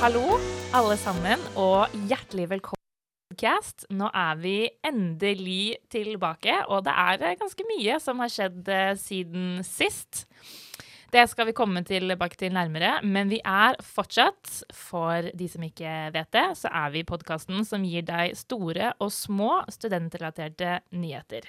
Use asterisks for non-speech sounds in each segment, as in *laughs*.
Hallo, alle sammen, og hjertelig velkommen til podcast. Nå er vi endelig tilbake, og det er eh, ganske mye som har skjedd eh, siden sist. Det skal vi komme tilbake til nærmere, men vi er fortsatt, for de som ikke vet det, så er vi podkasten som gir deg store og små studentrelaterte nyheter.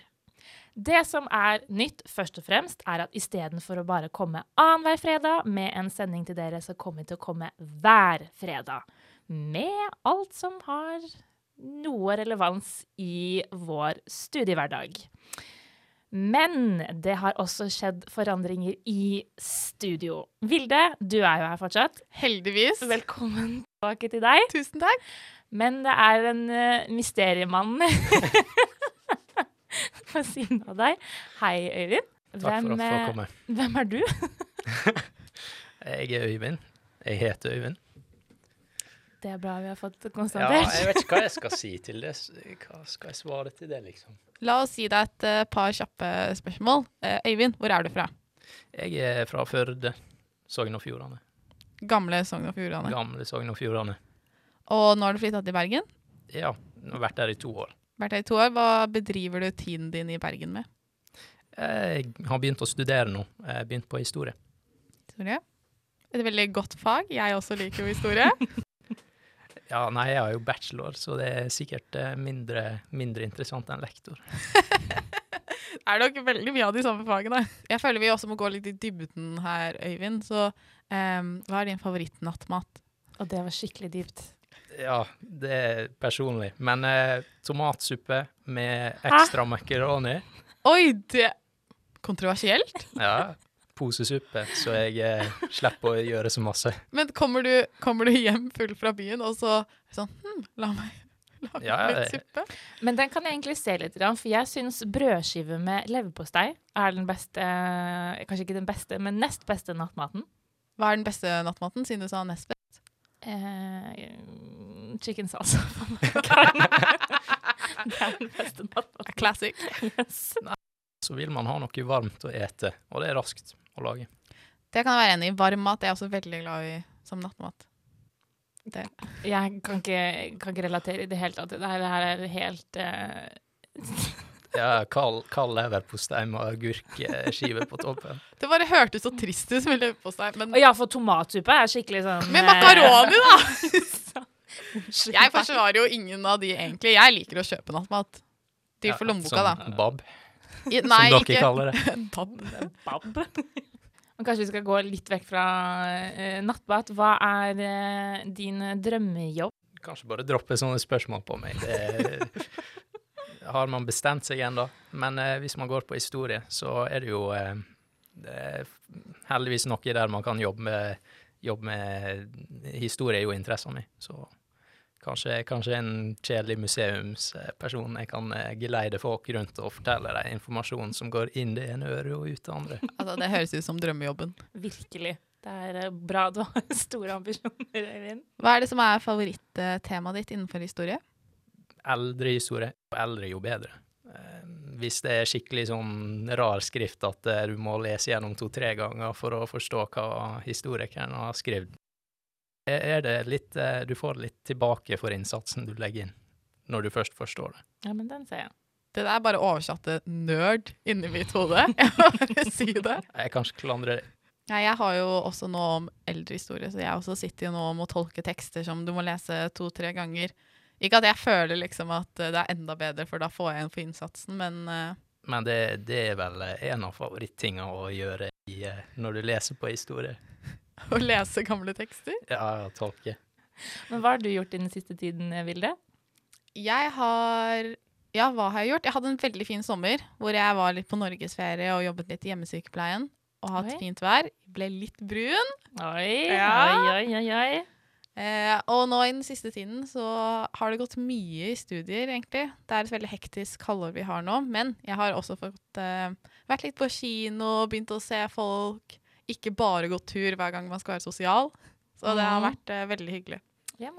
Det som er nytt, først og fremst, er at istedenfor å bare komme annenhver fredag med en sending til dere, så kommer vi til å komme hver fredag. Med alt som har noe relevans i vår studiehverdag. Men det har også skjedd forandringer i studio. Vilde, du er jo her fortsatt. Heldigvis. Velkommen tilbake til deg. Tusen takk. Men det er en uh, mysteriemann *laughs* *laughs* på siden av deg. Hei, Øyvind. Takk for at du eh, komme. hvem er du? Jeg er Øyvind. Jeg heter Øyvind. Det er bra vi har fått Ja, konstatert. jeg vet ikke hva jeg skal si til det. Hva skal jeg svare til det, liksom? La oss si deg et eh, par kjappe spørsmål. Eh, Øyvind, hvor er du fra? Jeg er fra Førde. Sogn og Fjordane. Gamle Sogn og Fjordane. Gamle Sogn og Fjordane. Og nå har du flytta til Bergen. Ja, Nå har jeg vært der i to år. Vært her i to år. Hva bedriver du tiden din i Bergen med? Jeg har begynt å studere nå. Jeg har begynt på historie. Historie? Et veldig godt fag. Jeg også liker jo historie. *laughs* *laughs* Ja, nei, jeg har jo bachelor, så det er sikkert eh, mindre, mindre interessant enn lektor. *laughs* er nok veldig mye av de samme fagene. Jeg føler vi også må gå litt i dybden her, Øyvind. Så um, hva er din favorittnattmat? Og det var skikkelig dypt. Ja, det er personlig. Men eh, tomatsuppe med ekstra makaroni Oi, det Kontroversielt. Ja, posesuppe, så jeg eh, slipper å gjøre så masse. Men kommer du, kommer du hjem full fra byen, og så sånn hm, La meg lage Ja, litt suppe. Men den kan jeg egentlig se litt, grann, for jeg syns brødskive med leverpostei er den beste Kanskje ikke den beste, men nest beste nattmaten. Hva er den beste nattmaten, siden du sa nest best? Eh, chicken salsa. *laughs* det er den beste nattmaten. Classic. Yes. Så vil man ha noe varmt å ete, og det er raskt å lage. Det kan jeg være enig i. Varm mat er jeg også veldig glad i som nattmat. Det. Jeg kan ikke, kan ikke relatere i det hele tatt. Det her, er helt eh, Ja, kald, kald leverpostei med agurkskive på toppen. det bare hørtes så trist ut med leverpostei. Men ja, for tomatsuppe er skikkelig sånn med makaroni, da! *laughs* Jeg forsvarer jo ingen av de, egentlig. Jeg liker å kjøpe nattmat. til for Ja, lommeboka, da. Bab, I, som dere ikke kaller det. *laughs* bab. Bab. Men kanskje vi skal gå litt vekk fra uh, nattmat. Hva er uh, din drømmejobb? Kanskje bare droppe sånne spørsmål på meg. Det har man bestemt seg ennå. Men eh, hvis man går på historie, så er det jo eh, det er heldigvis noe der man kan jobbe med, jobbe med Historie er jo interessen min, så kanskje, kanskje en kjedelig museumsperson jeg kan eh, geleide folk rundt og fortelle dem informasjon som går inn det ene øret og ut det andre. *laughs* Altså, det høres ut som drømmejobben. Virkelig. Det er eh, bra du har *laughs* store ambisjoner, Øyvind. Hva er det som er favorittemaet ditt innenfor historie? Eldre historie. Jo eldre, jo bedre. Eh, Hvis det er skikkelig sånn rar skrift at eh, du må lese gjennom to-tre ganger for å forstå hva historikeren har skrevet, er det litt eh, Du får litt tilbake for innsatsen du legger inn, når du først forstår det. Ja, men den ser jeg. Det der bare oversatte nerd inni mitt hode. *laughs* Jeg må bare si det. Jeg kan ikke klandre det. Nei, jeg har jo også noe om eldre historie, så jeg også sitter jo nå og må tolke tekster som du må lese to-tre ganger. Ikke at jeg føler liksom at eh, det er enda bedre, for da får jeg en for innsatsen, men uh... Men det, det er vel eh, en av favorittingene å gjøre i, når du leser på historie. *laughs* å lese gamle tekster Ja, tolke. Men hva har du gjort i den siste tiden, Vilde? Jeg har Ja, hva har jeg gjort? Jeg hadde en veldig fin sommer hvor jeg var litt på norgesferie og jobbet litt i hjemmesykepleien og hatt Oi. fint vær. Ble litt brun. Oi, Ja. oi, oi, oi, oi. Eh, og nå i den siste tiden så har det gått mye i studier, egentlig. Det er et veldig hektisk halvår vi har nå. Men jeg har også fått eh, vært litt på kino, begynt å se folk. Ikke bare gått tur hver gang man skal være sosial. Så det har Mhm. vært eh, veldig hyggelig. Ja.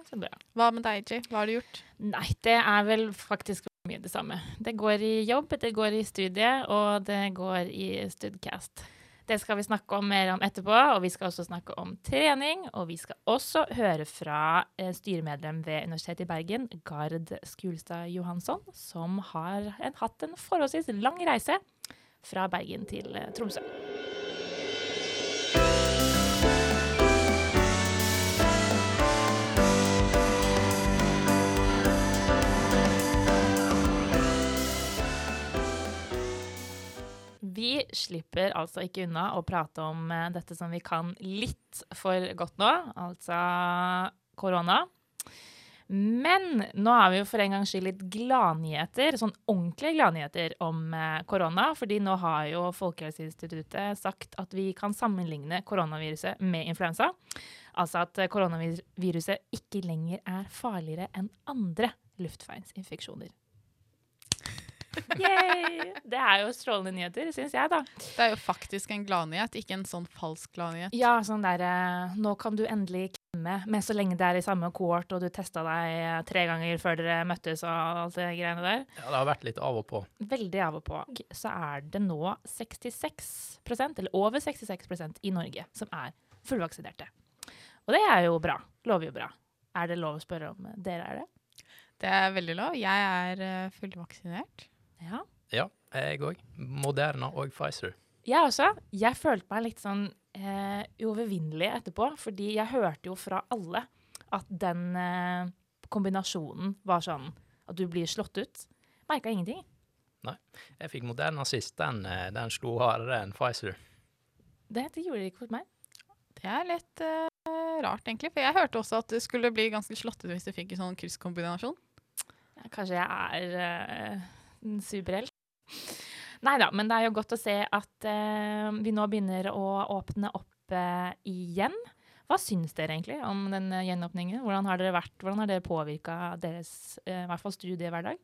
Hva med deg, Jay? Hva har du gjort? Nei, det er vel faktisk mye det samme. Det går i jobb, det går i studie, og det går i Studcast. Det skal vi snakke om mer om etterpå, og vi skal også snakke om trening. Og vi skal også høre fra eh, styremedlem ved Universitetet i Bergen, Gard Skulstad Johansson, som har en, hatt en forholdsvis lang reise fra Bergen til eh, Tromsø. Vi slipper altså ikke unna å prate om eh, dette som vi kan litt for godt nå, altså korona. Men nå har vi jo for en gangs skyld litt gladnyheter, sånn ordentlige gladnyheter om eh, korona. fordi nå har jo Folkehelseinstituttet sagt at vi kan sammenligne koronaviruset med influensa. Altså at eh, koronaviruset ikke lenger er farligere enn andre luftveisinfeksjoner. Yay! Det er jo strålende nyheter, syns jeg, da. Det er jo faktisk en gladnyhet, ikke en sånn falsk gladnyhet. Ja, sånn der eh, Nå kan du endelig klemme, men så lenge det er i samme kohort, og du testa deg eh, tre ganger før dere møttes og alt det greiene der. Ja, det har vært litt av og på. Veldig av og på. Så er det nå 66% eller over 66% i Norge som er fullvaksinerte. Og det er jo bra. Lover jo bra. Er det lov å spørre om dere er det? Det er veldig lov. Jeg er fullvaksinert. Ja. Ja, jeg òg. Moderna og Pfizer. Jeg også. Jeg følte meg litt sånn eh, uovervinnelig etterpå, fordi jeg hørte jo fra alle at den eh, kombinasjonen var sånn at du blir slått ut. Merka ingenting. Nei. Jeg fikk Moderna sist. Den, eh, den slo hardere enn Pfizer. Det, det gjorde det ikke for meg. Det er litt uh, rart, egentlig. For jeg hørte også at det skulle bli ganske slått ut hvis du fikk en sånn krysskombinasjon. Ja, Kanskje jeg er eh, en superhelt. Nei da, men det er jo godt å se at eh, vi nå begynner å åpne opp eh, igjen. Hva syns dere egentlig om den eh, gjenåpningen? Hvordan har dere vært, hvordan har dere påvirka deres eh, i hvert fall studiehverdag?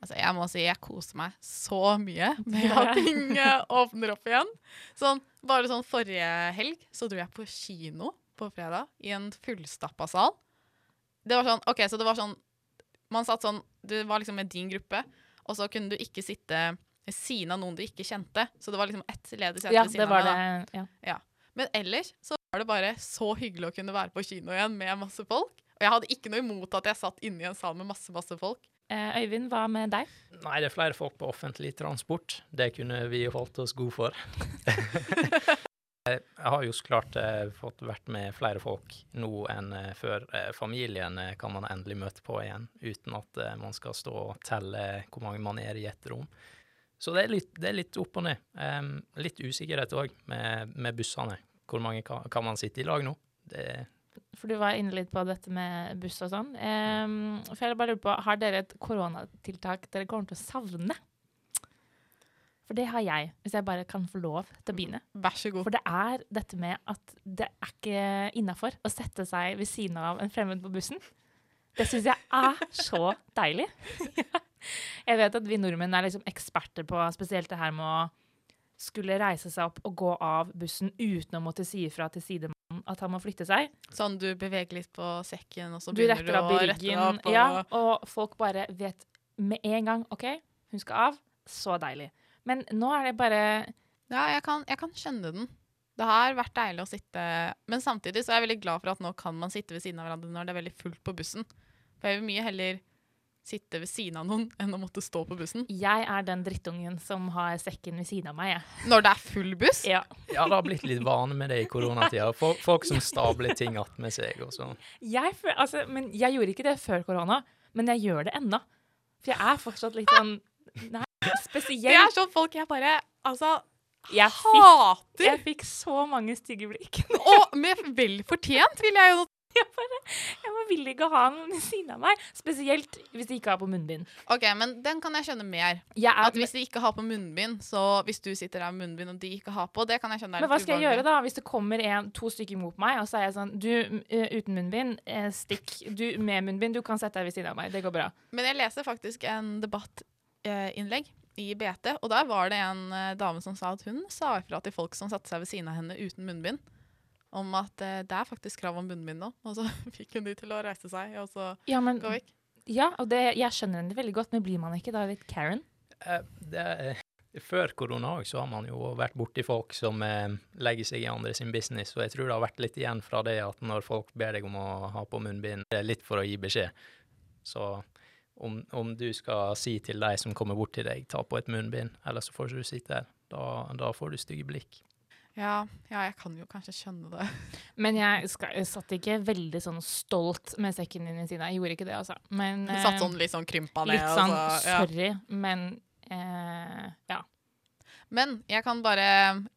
Altså, jeg må si jeg koser meg så mye *laughs* med at ting åpner opp igjen. Sånn, bare sånn forrige helg så dro jeg på kino på fredag i en fullstappa sal. Det var sånn, ok, så det var sånn Man satt sånn Du var liksom med din gruppe, og så kunne du ikke sitte ved siden av noen du ikke kjente. Så det var liksom ett ledig sete Ja, ved siden det var av det. meg. da. Ja. Men ellers så var det bare så hyggelig å kunne være på kino igjen med masse folk. Og jeg hadde ikke noe imot at jeg satt inne i en sal med masse, masse folk. Eh, Øyvind, hva med deg? Nei, det er flere folk på offentlig transport. Det kunne vi holdt oss gode for. *laughs* *laughs* jeg har jo så klart eh, fått vært med flere folk nå enn eh, før. Eh, familien eh, kan man endelig møte på igjen, uten at eh, man skal stå og telle hvor mange man er i et rom. Så det er litt, det er litt opp og ned. Em, litt usikkerhet òg med, med bussene. Hvor mange kan, kan man sitte i lag nå? Det, For du var inne litt på dette med buss og sånn. Em, for jeg bare lurer på, Har dere et koronatiltak dere kommer til å savne? For det har jeg, hvis jeg bare kan få lov til å begynne. Vær så god. For det er dette med at det er ikke innafor å sette seg ved siden av en fremmed på bussen. Det syns jeg er så deilig. *laughs* jeg vet at vi nordmenn er liksom eksperter på spesielt det her med å skulle reise seg opp og gå av bussen uten å måtte si ifra til sidemannen at han må flytte seg. Sånn du beveger litt på sekken, og så Du begynner du, i å rette deg opp. Og, Ja, og folk bare vet med en gang OK, hun skal av. Så deilig. Men nå er det bare ja jeg, kan, jeg kan skjønne den. Det har vært deilig å sitte Men samtidig så er jeg veldig glad for at nå kan man sitte ved siden av hverandre når det er veldig fullt på bussen. For jeg vil mye heller sitte ved siden av noen enn å måtte stå på bussen. Jeg er den drittungen som har sekken ved siden av meg, jeg. Når det er full buss? Ja. ja, det har blitt litt vane med det i koronatida. Fol- Folk som stabler ting attmed seg og sånn. Jeg, altså, men jeg gjorde ikke det før korona, men jeg gjør det ennå. For jeg er fortsatt litt sånn Nei, Det er sånn folk jeg bare altså, Jeg fikk, hater. jeg fikk så mange stygge blikk. *laughs* Og med vel fortjent, vil jeg jo Jeg, bare, jeg bare vil ikke ha noen ved siden av meg. Spesielt hvis de ikke har på munnbind. OK, men den kan jeg skjønne mer. Jeg er, At hvis de ikke har på munnbind, så hvis du sitter der med munnbind og de ikke har på, det kan jeg skjønne. men hva skal jeg gjøre da, hvis det kommer en, to stykker mot meg, og så er jeg sånn Du eh, uten munnbind, eh, stikk. Du med munnbind, du kan sette deg ved siden av meg. Det går bra. Men jeg leser faktisk en debattinnlegg i BT, og der var det en eh, dame som sa at hun sa ifra til folk som satte seg ved siden av henne uten munnbind, om at eh, det er faktisk krav om munnbind nå. *laughs* Og så fikk hun de til å reise seg og så Ja, men, gå vekk. ja og det, jeg skjønner henne veldig godt, men blir man ikke da litt Karen? Eh, Det, Før korona òg, så har man jo vært borti folk som eh, legger seg i andre sin business, og jeg tror det har vært litt igjen fra det at når folk ber deg om å ha på munnbind, det er litt for å gi beskjed. Så om, om du skal si til de som kommer bort til deg, ta på et munnbind, eller så får ikke du sitte her, da, da får du stygge blikk. Ja, ja, jeg kan jo kanskje skjønne det. *laughs* Men jeg, skal, jeg satt ikke veldig sånn stolt med sekken din i siden. Jeg gjorde ikke det, altså. Men Du satt eh, sånn litt sånn krympa ned. litt sånn altså, så- ja. sorry, men eh, ja. Men jeg kan bare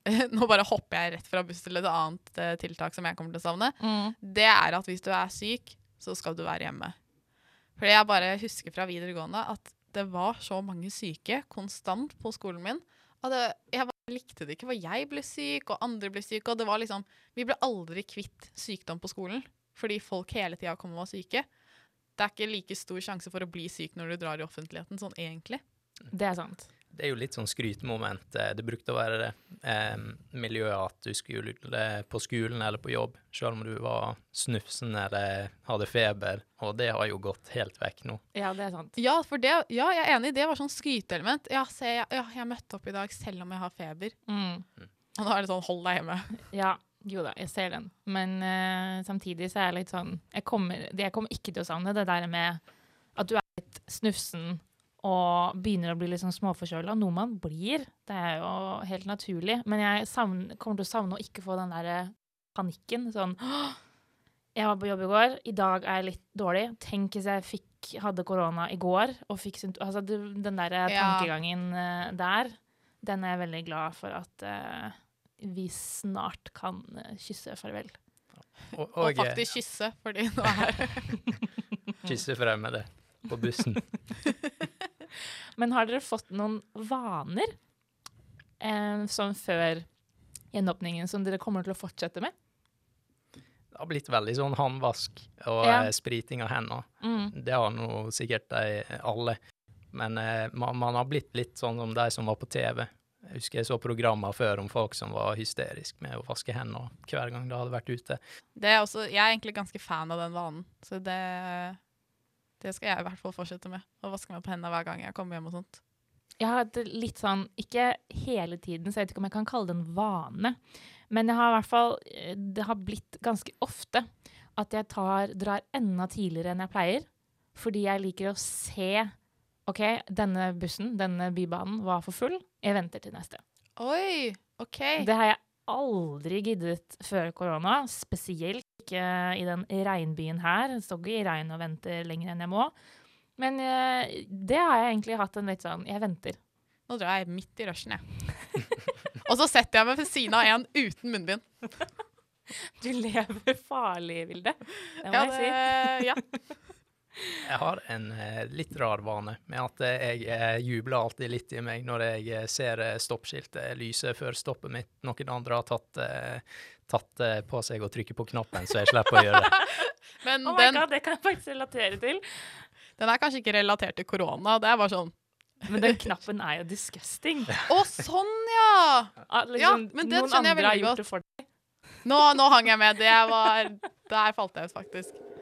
*laughs* Nå bare hopper jeg rett fra buss til et annet eh, tiltak som jeg kommer til å savne. Mm. Det er at hvis du er syk, så skal du være hjemme. For jeg bare husker fra videregående at det var så mange syke konstant på skolen min. Og det, jeg bare likte det ikke, for jeg ble syk, og andre ble syke. Og det var liksom Vi ble aldri kvitt sykdom på skolen fordi folk hele tida kom og var syke. Det er ikke like stor sjanse for å bli syk når du drar i offentligheten, sånn egentlig. Det er sant. Det er jo litt sånn skrytemoment. eh, Det brukte å være det eh, miljøet at du skulle eh, på skolen eller på jobb, selv om du var snufsen eller hadde feber, og det har jo gått helt vekk nå. Ja, det er sant. Ja, for det, ja, jeg er enig. Det var sånn skryteelement. Ja, se, ja, jeg møtte opp i dag selv om jeg har feber. Mm. Og nå er det sånn hold deg hjemme. *laughs* Ja, jo da, jeg ser den. Men uh, samtidig så er jeg litt sånn jeg kommer, det, jeg kommer ikke til å savne det der med at du er litt snufsen og begynner å bli litt sånn småforkjøla. Noe man blir. Det er jo helt naturlig. Men jeg savner, kommer til å savne å ikke få den der eh, panikken. Sånn «Åh, Jeg var på jobb i går, i dag er jeg litt dårlig. Tenk hvis jeg fikk, hadde korona i går og fikk Altså den der tankegangen ja. der, den er jeg veldig glad for at uh, vi snart kan eh, kysse farvel. Og, Og, og eh, faktisk kysse, fordi nå er *laughs* kysse fremmede på bussen. *laughs* Men har dere fått noen vaner eh, sånn før gjenåpningen som dere kommer til å fortsette med? Det har blitt veldig sånn håndvask og Ja. eh, spriting av hendene. Mm. Det har nå sikkert de alle. Men eh, man, man har blitt litt sånn som de som var på TV. Jeg husker jeg så programmer før om folk som var hysteriske med å vaske hendene hver gang de hadde vært ute. det er også, Jeg er egentlig ganske fan av den vanen, så det, det skal jeg i hvert fall fortsette med. Å vaske meg på hendene hver gang jeg kommer hjem og sånt. Jeg har hatt litt sånn, ikke hele tiden, så jeg vet ikke om jeg kan kalle det en vane. Men jeg har i hvert fall, eh, det har blitt ganske ofte at jeg tar, drar enda tidligere enn jeg pleier. Fordi jeg liker å se OK, denne bussen, denne bybanen, var for full. Jeg venter til neste. Oi, OK. Det har jeg aldri giddet før korona. Spesielt ikke i den regnbyen her. Jeg står ikke i regn og venter lenger enn jeg må. Men eh, det har jeg egentlig hatt en litt sånn Jeg venter. Nå drar jeg midt i rushen, jeg. og så setter jeg meg ved siden av en uten munnbind. Du lever farlig, Vilde. Det må Ja, jeg si. ja. Jeg har en eh, litt rar vane med at eh, jeg eh, jubler alltid litt i meg når jeg ser stoppskiltet lyse før stoppet mitt. Noen andre har tatt, tatt på seg å trykke på knappen, så jeg slipper å gjøre det. *laughs* Men Oh my den, God, det kan jeg faktisk relatere til. den er kanskje ikke relatert til korona. Det er bare sånn Men den knappen er jo disgusting. *laughs* Å, sånn, ja! Ah, liksom, men det noen skjønner jeg veldig gjort det for deg. Nå, nå hang jeg med. Det var Der falt jeg ut, faktisk.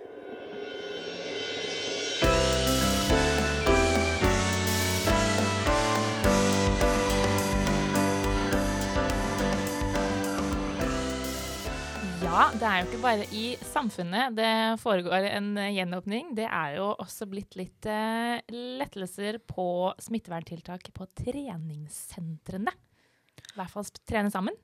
Ja, det er jo ikke bare i samfunnet det foregår en gjenåpning. Det er jo også blitt litt eh, lettelser på smitteverntiltak på treningssentrene. I hvert fall trene sammen.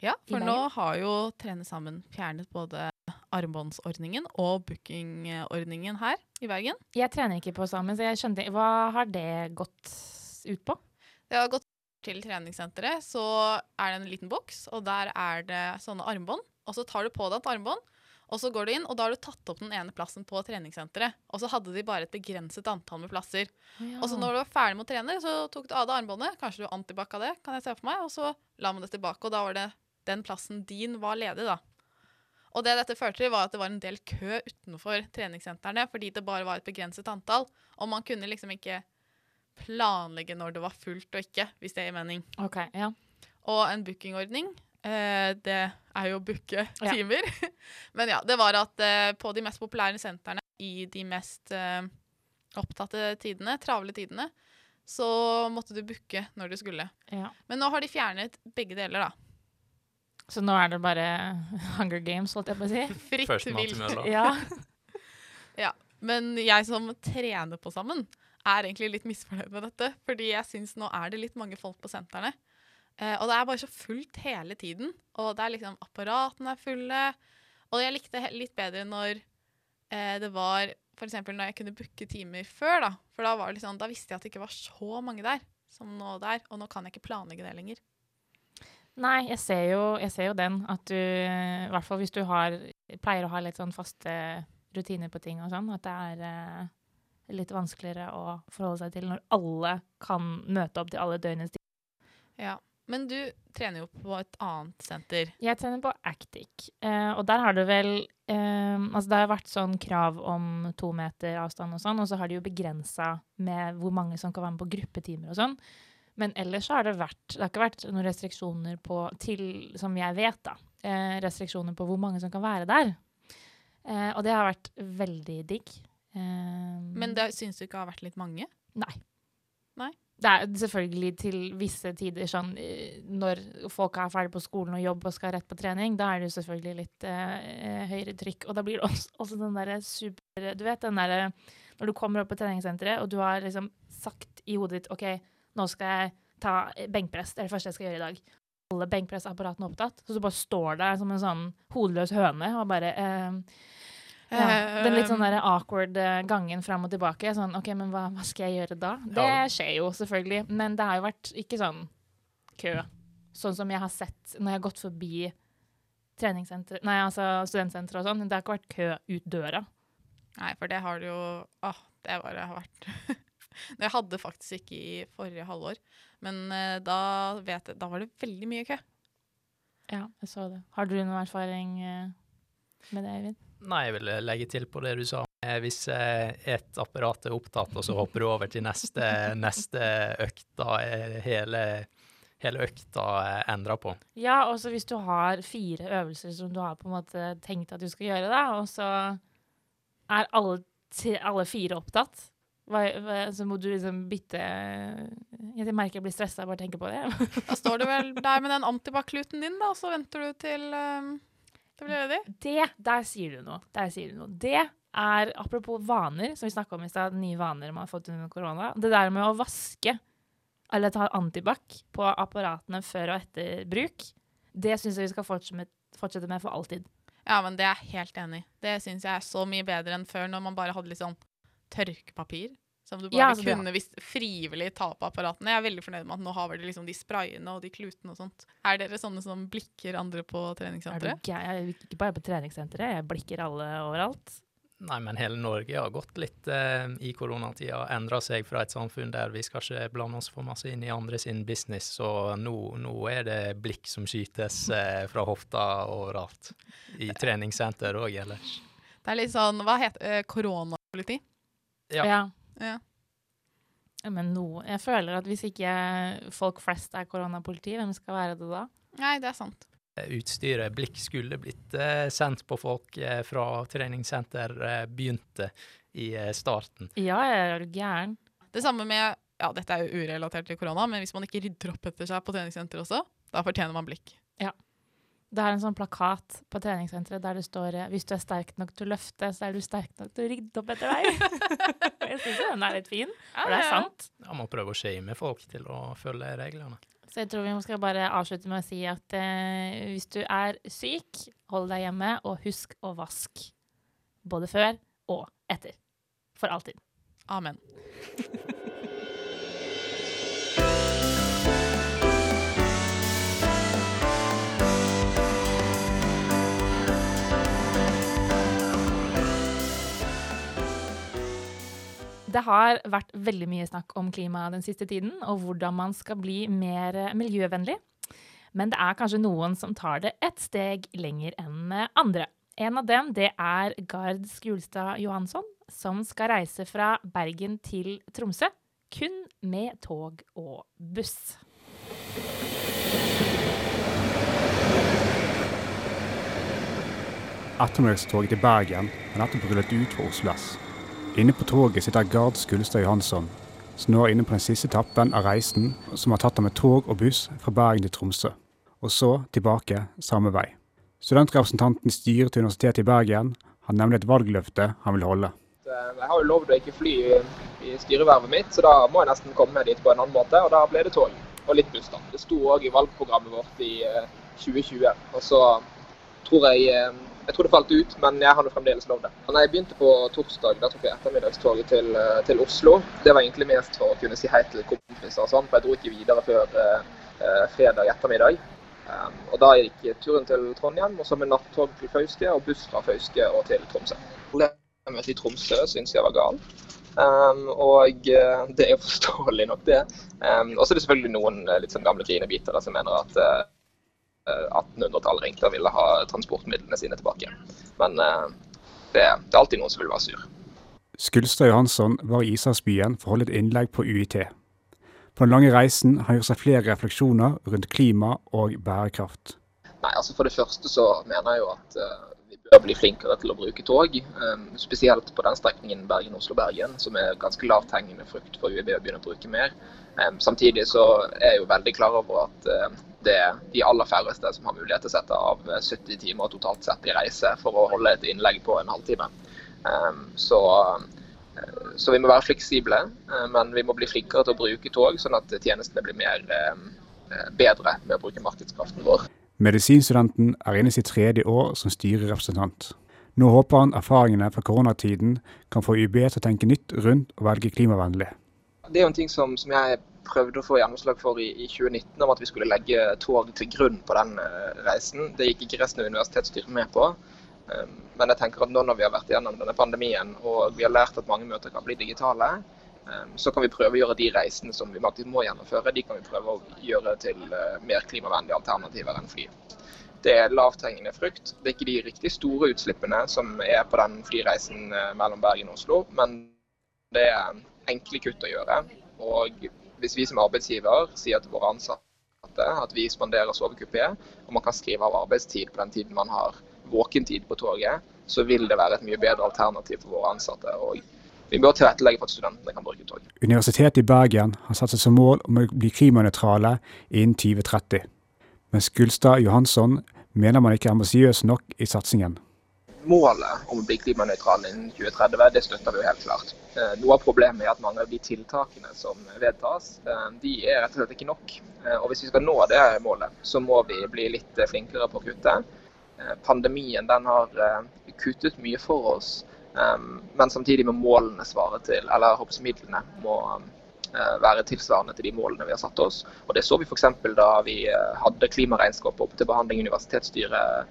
Ja, for nå har jo Trene Sammen fjernet både armbåndsordningen og bookingordningen her i Bergen. Jeg trener ikke på sammen, så jeg skjønte Hva har det gått ut på? Det har gått til treningssenteret, så er det en liten boks, og der er det sånne armbånd. Og så tar du på deg et armbånd, og så går du inn, og da har du tatt opp den ene plassen på treningssenteret. Og så hadde de bare et begrenset antall med plasser. Og så når du var ferdig med å trene, så tok du av deg armbåndet. Kanskje du antibacka det, kan jeg se for meg. Og så la man det tilbake, og da var det den plassen din var ledig, da. Og det dette førte til, var at det var en del kø utenfor treningssentrene, fordi det bare var et begrenset antall. Og man kunne liksom ikke planlegge når det var fullt og ikke, hvis det gir mening. OK, ja. Og en bookingordning, det er jo å booke Ja. timer. *laughs* Men ja, det var at eh, på de mest populære sentrene i de mest eh, opptatte tidene, travle tidene, så måtte du booke når du skulle. Ja. Men nå har de fjernet begge deler, da. Så nå er det bare *laughs* Hunger Games, holdt jeg på å si. *laughs* Fritt vilt. Ja. Ja. Men jeg som trener på sammen, er egentlig litt misfornøyd med dette. Fordi jeg syns nå er det litt mange folk på sentrene. Eh, og det er bare så fullt hele tiden. Og det er liksom apparatene er fulle. Og jeg likte det litt bedre når eh, det var f.eks. når jeg kunne booke timer før. Da For da, var det liksom, da visste jeg at det ikke var så mange der som nå der. Og nå kan jeg ikke planlegge det lenger. Nei, jeg ser, jo, jeg ser jo den. At du, i hvert fall hvis du har, pleier å ha litt sånn faste rutiner på ting og sånn, at det er eh, litt vanskeligere å forholde seg til når alle kan møte opp til alle døgnets tider. Ja. Men du trener jo på et annet senter. Jeg trener på Actic, eh, og der har det vel eh, Altså, det har vært sånn krav om to meter avstand og sånn, og så har de jo begrensa med hvor mange som kan være med på gruppetimer og sånn. Men ellers så har det vært Det har ikke vært noen restriksjoner på til, Som jeg vet, da. Eh, restriksjoner på hvor mange som kan være der. Eh, og det har vært veldig digg. Eh, Men det syns du ikke har vært litt mange? Nei. Nei? Det er selvfølgelig til visse tider sånn eh, når folk er ferdig på skolen og jobb og skal rett på trening, da er det jo selvfølgelig litt eh, eh, høyere trykk. Og da blir det *laughs* også, også den derre super Du vet den derre når du kommer opp på treningssenteret og du har liksom sagt i hodet ditt OK, nå skal jeg ta benkpress. Det er det første jeg skal gjøre i dag. Alle benkpressapparatene er opptatt. Så du bare står der som en sånn hodeløs høne og bare eh, ja, den litt sånn der awkward eh, gangen fram og tilbake. Sånn, ok, men hva, hva skal jeg gjøre da? Det skjer jo selvfølgelig, men det har jo vært ikke sånn kø. Sånn som jeg har sett når jeg har gått forbi treningssenter, nei, altså studentsenter og sånn. Det har ikke vært kø ut døra. Nei, for det har det jo Åh, det bare har vært *laughs* Det hadde faktisk ikke i forrige halvår, men eh, da, vet jeg, da var det veldig mye kø. Ja, jeg så det. Har du noen erfaring eh, med det, Eivind? Nei, jeg vil legge til på det du sa. Eh, Hvis eh, et apparat er opptatt, og så hopper du over til neste, *laughs* neste økt, da er hele, hele økta eh, endra på. Ja, også hvis du har fire øvelser som du har på en måte tenkt at du skal gjøre, da, og så er alle, alle fire opptatt. Så må du liksom bytte Jeg merker jeg blir stressa bare tenker å tenke på det. Da står du vel der med den antibac-kluten din, da, og så venter du til eh, det blir ledig. Det, der sier du noe. Der sier du noe. Det er, apropos vaner, som vi snakka om i stad, nye vaner man har fått under korona. Det der med å vaske eller ta antibac på apparatene før og etter bruk, det syns jeg vi skal fortsette med for alltid. Ja, men det er jeg helt enig i. Det syns jeg er så mye bedre enn før, når man bare hadde litt sånn tørkepapir. Som du bare Ja, altså, kunne visst frivillig ta på apparatene. Jeg er veldig fornøyd med at nå har vi liksom de sprayene og de klutene og sånt. Er dere sånne som blikker andre på Er du treningssenteret? Jeg er ikke bare på treningssenteret, jeg blikker alle overalt. Nei, men hele Norge har gått litt eh, i koronatida, endra seg fra et samfunn der vi skal ikke blande oss for masse inn i andre sin business, så nå, nå er det blikk som skytes *laughs* eh, fra hofta overalt. I treningssenter òg ellers. Det er litt sånn, hva heter eh, Koronapoliti? Ja. Ja. Ja. Ja, Men nå, jeg føler at hvis ikke folk flest er koronapoliti, hvem skal være det da? Nei, det er sant. Utstyret blikk skulle blitt eh, sendt på folk eh, fra treningssenter eh, begynte i eh, starten. Ja, jeg er du gæren? Det samme med Ja, dette er jo urelatert til korona, men hvis man ikke rydder opp etter seg på treningssenter også, da fortjener man blikk. Det er en sånn plakat på treningssenteret der det står eh, 'Hvis du er sterk nok til å løfte, så er du sterk nok til å rydde opp etter deg'. *laughs* jeg syns den er litt fin, for det er sant. Ja, må prøve å shame folk til å følge reglene. Så jeg tror vi skal bare avslutte med å si at eh, hvis du er syk, hold deg hjemme, og husk å vaske. Både før og etter. For alltid. Amen. *laughs* Det har vært veldig mye snakk om klima den siste tiden, og hvordan man skal bli mer miljøvennlig. Men det er kanskje noen som tar det et steg lenger enn andre. En av dem det er Gard Skulstad Johansson, som skal reise fra Bergen til Tromsø. Kun med tog og buss. Ettermiddagstoget til Bergen har nettopp rullet ut fra Oslo S. Inne på toget sitter Gard Skulstad Johansson, som nå er inne på den siste etappen av reisen, som har tatt ham med tog og buss fra Bergen til Tromsø, og så tilbake samme vei. Studentrepresentanten i styret til Universitetet i Bergen har nemlig et valgløfte han vil holde. Eh, jeg har jo lovd å ikke fly i styrevervet mitt, så da må jeg nesten komme dit på en annen måte. Og da ble det tog. Og litt buss, da. Det sto òg i valgprogrammet vårt i 2020. Eh, og så tror jeg eh, jeg tror det falt ut, men jeg har fremdeles lov det. Når jeg begynte på torsdag, da tok jeg ettermiddagstoget til, eh, til, Oslo. Det var egentlig mest for å kunne si hei til kompiser og sånn, for jeg dro ikke videre før eh, fredag ettermiddag. Um, og Da gikk turen til Trondheim, og så med nattog til Fauske og buss fra Fauske og til Tromsø. Problemet i Tromsø syns jeg var gal. Um, og uh, det er jo forståelig nok, det. Um, og så er det selvfølgelig noen litt sånn gamle grinebitere som mener at uh, 1800-tallet eh, og ville ha transportmidlene sine tilbake. Men eh, det, det, er alltid noen som vil være sur. Skulstad Johansson var i Isaksbyen for å holde et innlegg på UiT. På den lange reisen har han gjort seg flere refleksjoner rundt klima og bærekraft. Nei, altså For det første så mener jeg jo at uh, vi bør bli flinkere til å bruke tog. Spesielt på den strekningen Bergen-Oslo-Bergen, som er ganske lavthengende frukt for UiB å begynne å bruke mer. Samtidig så er jeg jo veldig klar over at det er de aller færreste som har mulighet til å sette av 70 eh, timer totalt sett i reise for å holde et innlegg på en halvtime. Ehm, så, eh, så vi må være fleksible, eh, men vi må bli flinkere til å bruke tog, sånn at tjenestene blir mer, bedre med å bruke markedskraften vår. Medisinstudenten er inne i sitt tredje år som styrerepresentant. Nå håper han erfaringene fra koronatiden kan få UB til å tenke nytt rundt å velge klimavennlig. Det er jo en ting som, som jeg prøvde å få gjennomslag for i, i, 2019, om at vi skulle legge tog til grunn på den uh, reisen. Det gikk ikke resten av universitetsstyret med på. Um, men jeg tenker at nå når vi har vært gjennom denne pandemien og vi har lært at mange møter kan bli digitale, um, så kan vi prøve å gjøre de reisene som vi faktisk må gjennomføre, de kan vi prøve å gjøre til uh, mer klimavennlige alternativer enn fly. Det er lavthengende frukt. Det er ikke de riktig store utslippene som er på den flyreisen uh, mellom Bergen og Oslo, men det er enkle kutt å gjøre. Og hvis vi som arbeidsgiver sier til våre ansatte at vi spanderer sovekupé, og man kan skrive av arbeidstid på den tiden man har våkentid på toget, så vil det være et mye bedre alternativ for våre ansatte. og vi bør tilrettelegge for at studentene kan bruke tog. Universitetet i Bergen har satt seg som mål om å bli klimanøytrale innen 2030. Men Skulstad Johansson mener man ikke er ambisiøs nok i satsingen målet om å bli klimanøytral innen 2030, det støtter vi jo helt klart. Eh, noe av problemet er at mange av de tiltakene som vedtas, eh, de er rett og slett ikke nok. Eh, og Hvis vi skal nå det målet, så må vi bli litt flinkere på å kutte. Pandemien den har kuttet mye for oss, men samtidig må målene svare til, eller midlene må være tilsvarende til de målene vi har satt oss. Og Det så vi f.eks. da vi hadde klimaregnskapet opp til behandling i universitetsstyret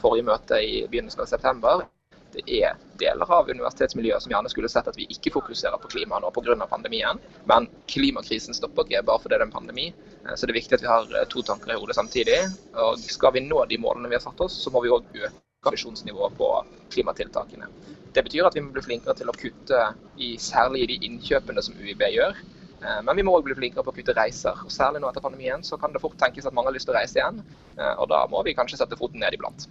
forrige møte i begynnelsen av september. Det er deler av universitetsmiljøet som gjerne skulle sett at vi ikke fokuserer på klima nå pga. pandemien. Men klimakrisen stopper ikke bare fordi det er en pandemi. Eh, så det er viktig at vi har eh, to tanker i hodet samtidig. Og skal vi nå de målene vi har satt oss, så må vi òg øke ambisjonsnivået på klimatiltakene. Det betyr at vi må bli flinkere til å kutte i særlig de innkjøpene som UiB gjør. Eh, men vi må òg bli flinkere på å kutte reiser. og Særlig nå etter pandemien så kan det fort tenkes at mange har lyst til å reise igjen. Eh, og da må vi kanskje sette foten ned iblant.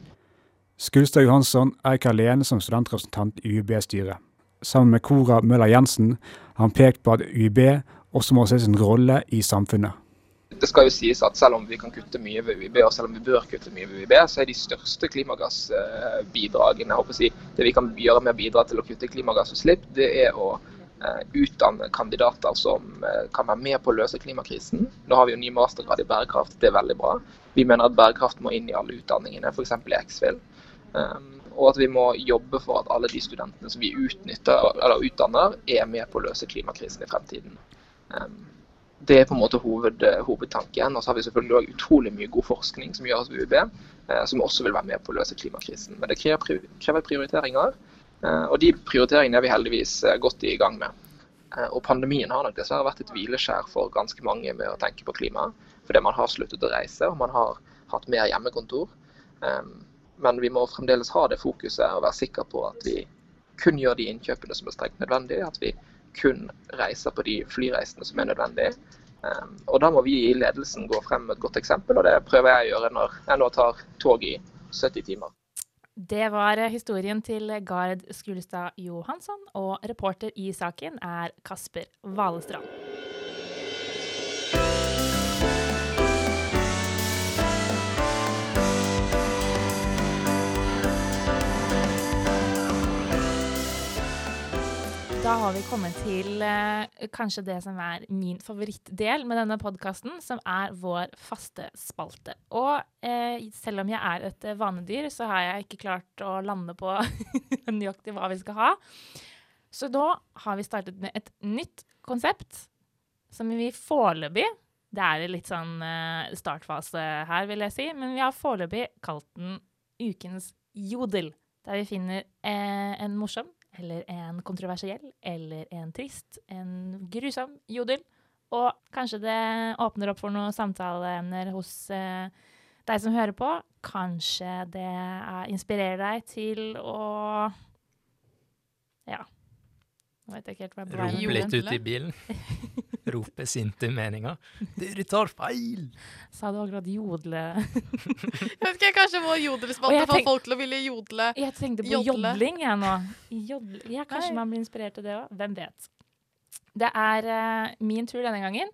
Skulstad Johansson er ikke alene som studentrepresentant i UiB-styret. Sammen med Cora Møller Jensen har han pekt på at UiB også må se sin rolle i samfunnet. Det skal jo sies at Selv om vi kan kutte mye ved UiB, og selv om vi bør kutte mye ved UiB, så er de største klimagassbidragene jeg håper å si, Det vi kan gjøre med å bidra til å kutte klimagassutslipp, det er å Eh, utdanne kandidater som eh, kan være med på å løse klimakrisen. Nå har vi jo ny mastergrad i bærekraft, det er veldig bra. Vi mener at bærekraft må inn i alle utdanningene, f.eks. i X-FIL. Um, og at vi må jobbe for at alle de studentene som vi utnytter, eller utdanner, er med på å løse klimakrisen i fremtiden. Um, det er på en måte hoved, hovedtanken. Og så har vi selvfølgelig også utrolig mye god forskning som gjøres ved UiB, eh, som også vil være med på å løse klimakrisen. Men det krever prioriteringer. Eh, og de prioriteringene er vi heldigvis eh, godt i gang med. Eh, og pandemien har nok dessverre vært et hvileskjær for ganske mange med å tenke på klima. Fordi man har sluttet å reise, og man har hatt mer hjemmekontor. Men vi må fremdeles ha det fokuset og være sikre på at vi kun gjør de innkjøpene som er strengt nødvendige. At vi kun reiser på de flyreisene som er nødvendige. Og da må vi i ledelsen gå frem med et godt eksempel, og det prøver jeg å gjøre når jeg nå tar tog i 70 timer. Det var eh, historien til Gard Skulestad Johansson, og reporter i saken er Kasper Valestrand. Da har vi kommet til eh, kanskje det som er min favorittdel med denne podkasten, som er vår faste spalte. Og eh, selv om jeg er et eh, vanedyr, så har jeg ikke klart å lande på *laughs* nøyaktig hva vi skal ha. Så da har vi startet med et nytt konsept, som vi foreløpig Det er litt sånn eh, startfase her, vil jeg si, men vi har foreløpig kalt den Ukens jodel. Der vi finner eh, en morsom eller en kontroversiell, eller en trist, en grusom jodel. Og kanskje det åpner opp for noen samtaleemner hos eh, deg som hører på. Kanskje det er, inspirerer deg til å Ja. Vet ikke helt hva jeg er på Rope litt ute i bilen. *laughs* Rope sinte meninger. Dere tar feil! Sa du akkurat jodle? *laughs* Jeg vet ikke, Kanskje vår jodelspalte får folk til å ville jodle. Jeg tenkte på Jodle. jodling, jeg nå. Jodle. *laughs* Ja, kanskje Nei. man blir inspirert til det òg. Hvem vet. Det er uh, min tur denne gangen.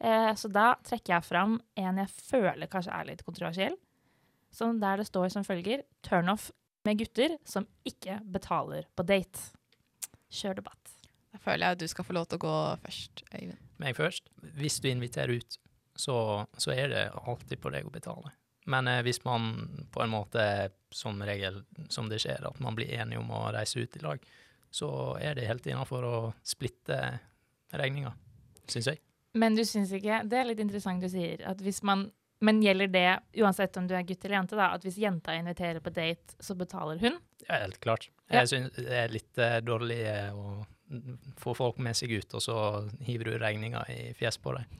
uh, så da trekker jeg fram en jeg føler kanskje er litt kontroversiell. Som der det står som følger turnoff med gutter som ikke betaler på date. Kjør debatt. Da føler jeg at du skal få lov til å gå først, Øyvind. Meg først. Hvis du inviterer ut, så, så er det alltid på deg å betale. Men eh, hvis man på en måte, som regel, som det skjer, at man blir enige om å reise ut i lag, så er det helt innafor å splitte regninga, syns jeg. Men du syns ikke Det er litt interessant du sier. At hvis man men gjelder det uansett om du er gutt eller jente, da, at hvis jenta inviterer på date, så betaler hun? Ja, helt klart. Ja. Jeg syns det er litt uh, dårlig eh, å få folk med seg ut, og så hiver du regninga i fjes på dem. *laughs*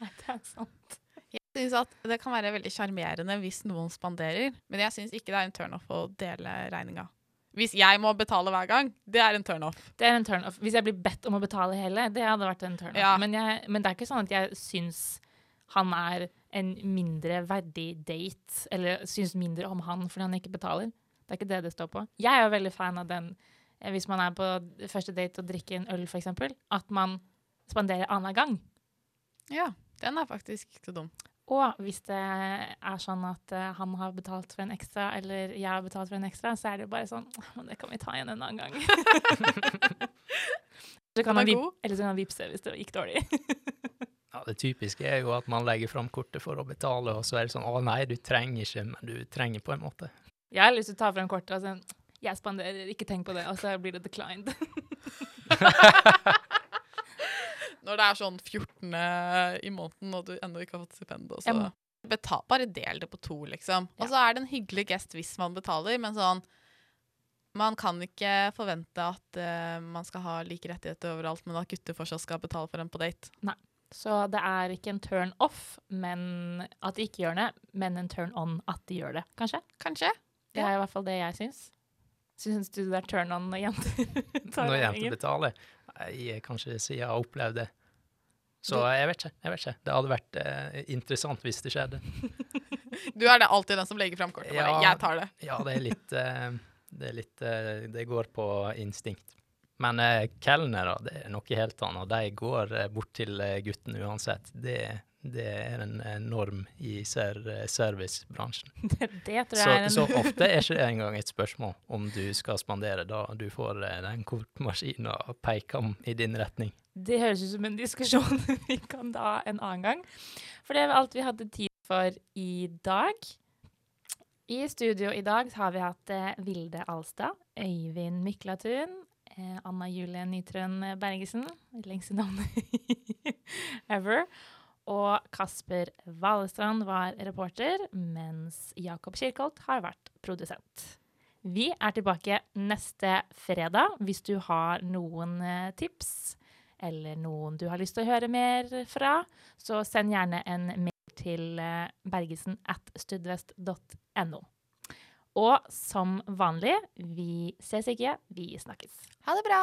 Nei, det er sant. Jeg synes at Det kan være veldig sjarmerende hvis noen spanderer, men jeg syns ikke det er en turnoff å dele regninga. Hvis jeg må betale hver gang, det er en turnoff. Det er en turnoff. Hvis jeg blir bedt om å betale hele, det hadde vært en turnoff. Ja. Men, jeg, men det er ikke sånn at jeg syns han er en mindre verdig date, eller syns mindre om han fordi han ikke betaler. Det er ikke det det står på. Jeg er jo veldig fan av den eh, hvis man er på første date og drikker en øl, f.eks., at man spanderer annenhver gang. Ja, den er faktisk ikke så dum. Og hvis det er sånn at eh, han har betalt for en ekstra, eller jeg har betalt for en ekstra, så er det jo bare sånn Men det kan vi ta igjen en annen gang. *laughs* så kan han vip- eller så kan han vippse hvis det gikk dårlig. *laughs* Ja, Det typiske er jo at man legger fram kortet for å betale, og så er det sånn å nei, du trenger ikke, men du trenger på en måte. Jeg har lyst til å ta frem kortet og si jeg spanderer, ikke tenk på det, og så blir det declined. *laughs* Når det er sånn 14. i måneden, og du ennå ikke har fått stipend. bare del det på to, liksom. Og så er det en hyggelig gest hvis man betaler, men sånn Man kan ikke forvente at uh, man skal ha like rettigheter overalt, men at gutter fortsatt skal betale for en på date. Nei. Så det er ikke en turn off men at de ikke gjør det, men en turn on at de gjør det, kanskje? Kanskje? Det er i hvert fall det jeg syns. Syns du det er turn on når jenter *laughs* tar Når jenter betaler. Jeg kan ikke jeg har opplevd det. Så jeg vet ikke. jeg vet ikke. Det hadde vært eh, interessant hvis det skjedde. *laughs* Du er det alltid den som legger fram kortet. Ja. Jeg tar det. Ja, det er litt eh, Det er litt eh, Det går på instinkt. Men eh, kelnere, det er noe helt annet. De går eh, bort til eh, gutten uansett. Det, det er en norm i ser, servicebransjen. *laughs* Det, tror Så, jeg er en så ofte er ikke det *laughs* engang et spørsmål om du skal spandere, da du får eh, den kortmaskinen og peker i din retning. Det høres ut som en diskusjon *laughs* vi kan ta en annen gang. For det var alt vi hadde tid for i dag. I studio i dag har vi hatt eh, Vilde Alstad, Øyvind Myklatun, eh, Anna Julie Nytrøen Bergesen, lengste navnet ever, og Kasper Valestrand var reporter, mens Jakob Kirkholt har vært produsent. Vi er tilbake neste fredag. Hvis du har noen eh, tips eller noen du har lyst til å høre mer fra, så send gjerne en mail til eh, bergesen at studvest.no. Og som vanlig, vi ses ikke, vi snakkes. Ha det bra!